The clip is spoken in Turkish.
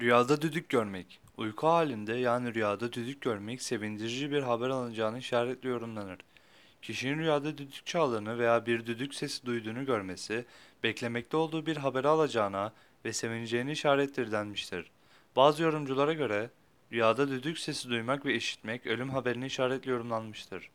Rüyada düdük görmek. Uyku halinde yani rüyada düdük görmek sevindirici bir haber alınacağını işaretli yorumlanır. Kişinin rüyada düdük çaldığını veya bir düdük sesi duyduğunu görmesi, beklemekte olduğu bir haberi alacağına ve sevineceğini işarettir denmiştir. Bazı yorumculara göre rüyada düdük sesi duymak ve işitmek ölüm haberini işaretli yorumlanmıştır.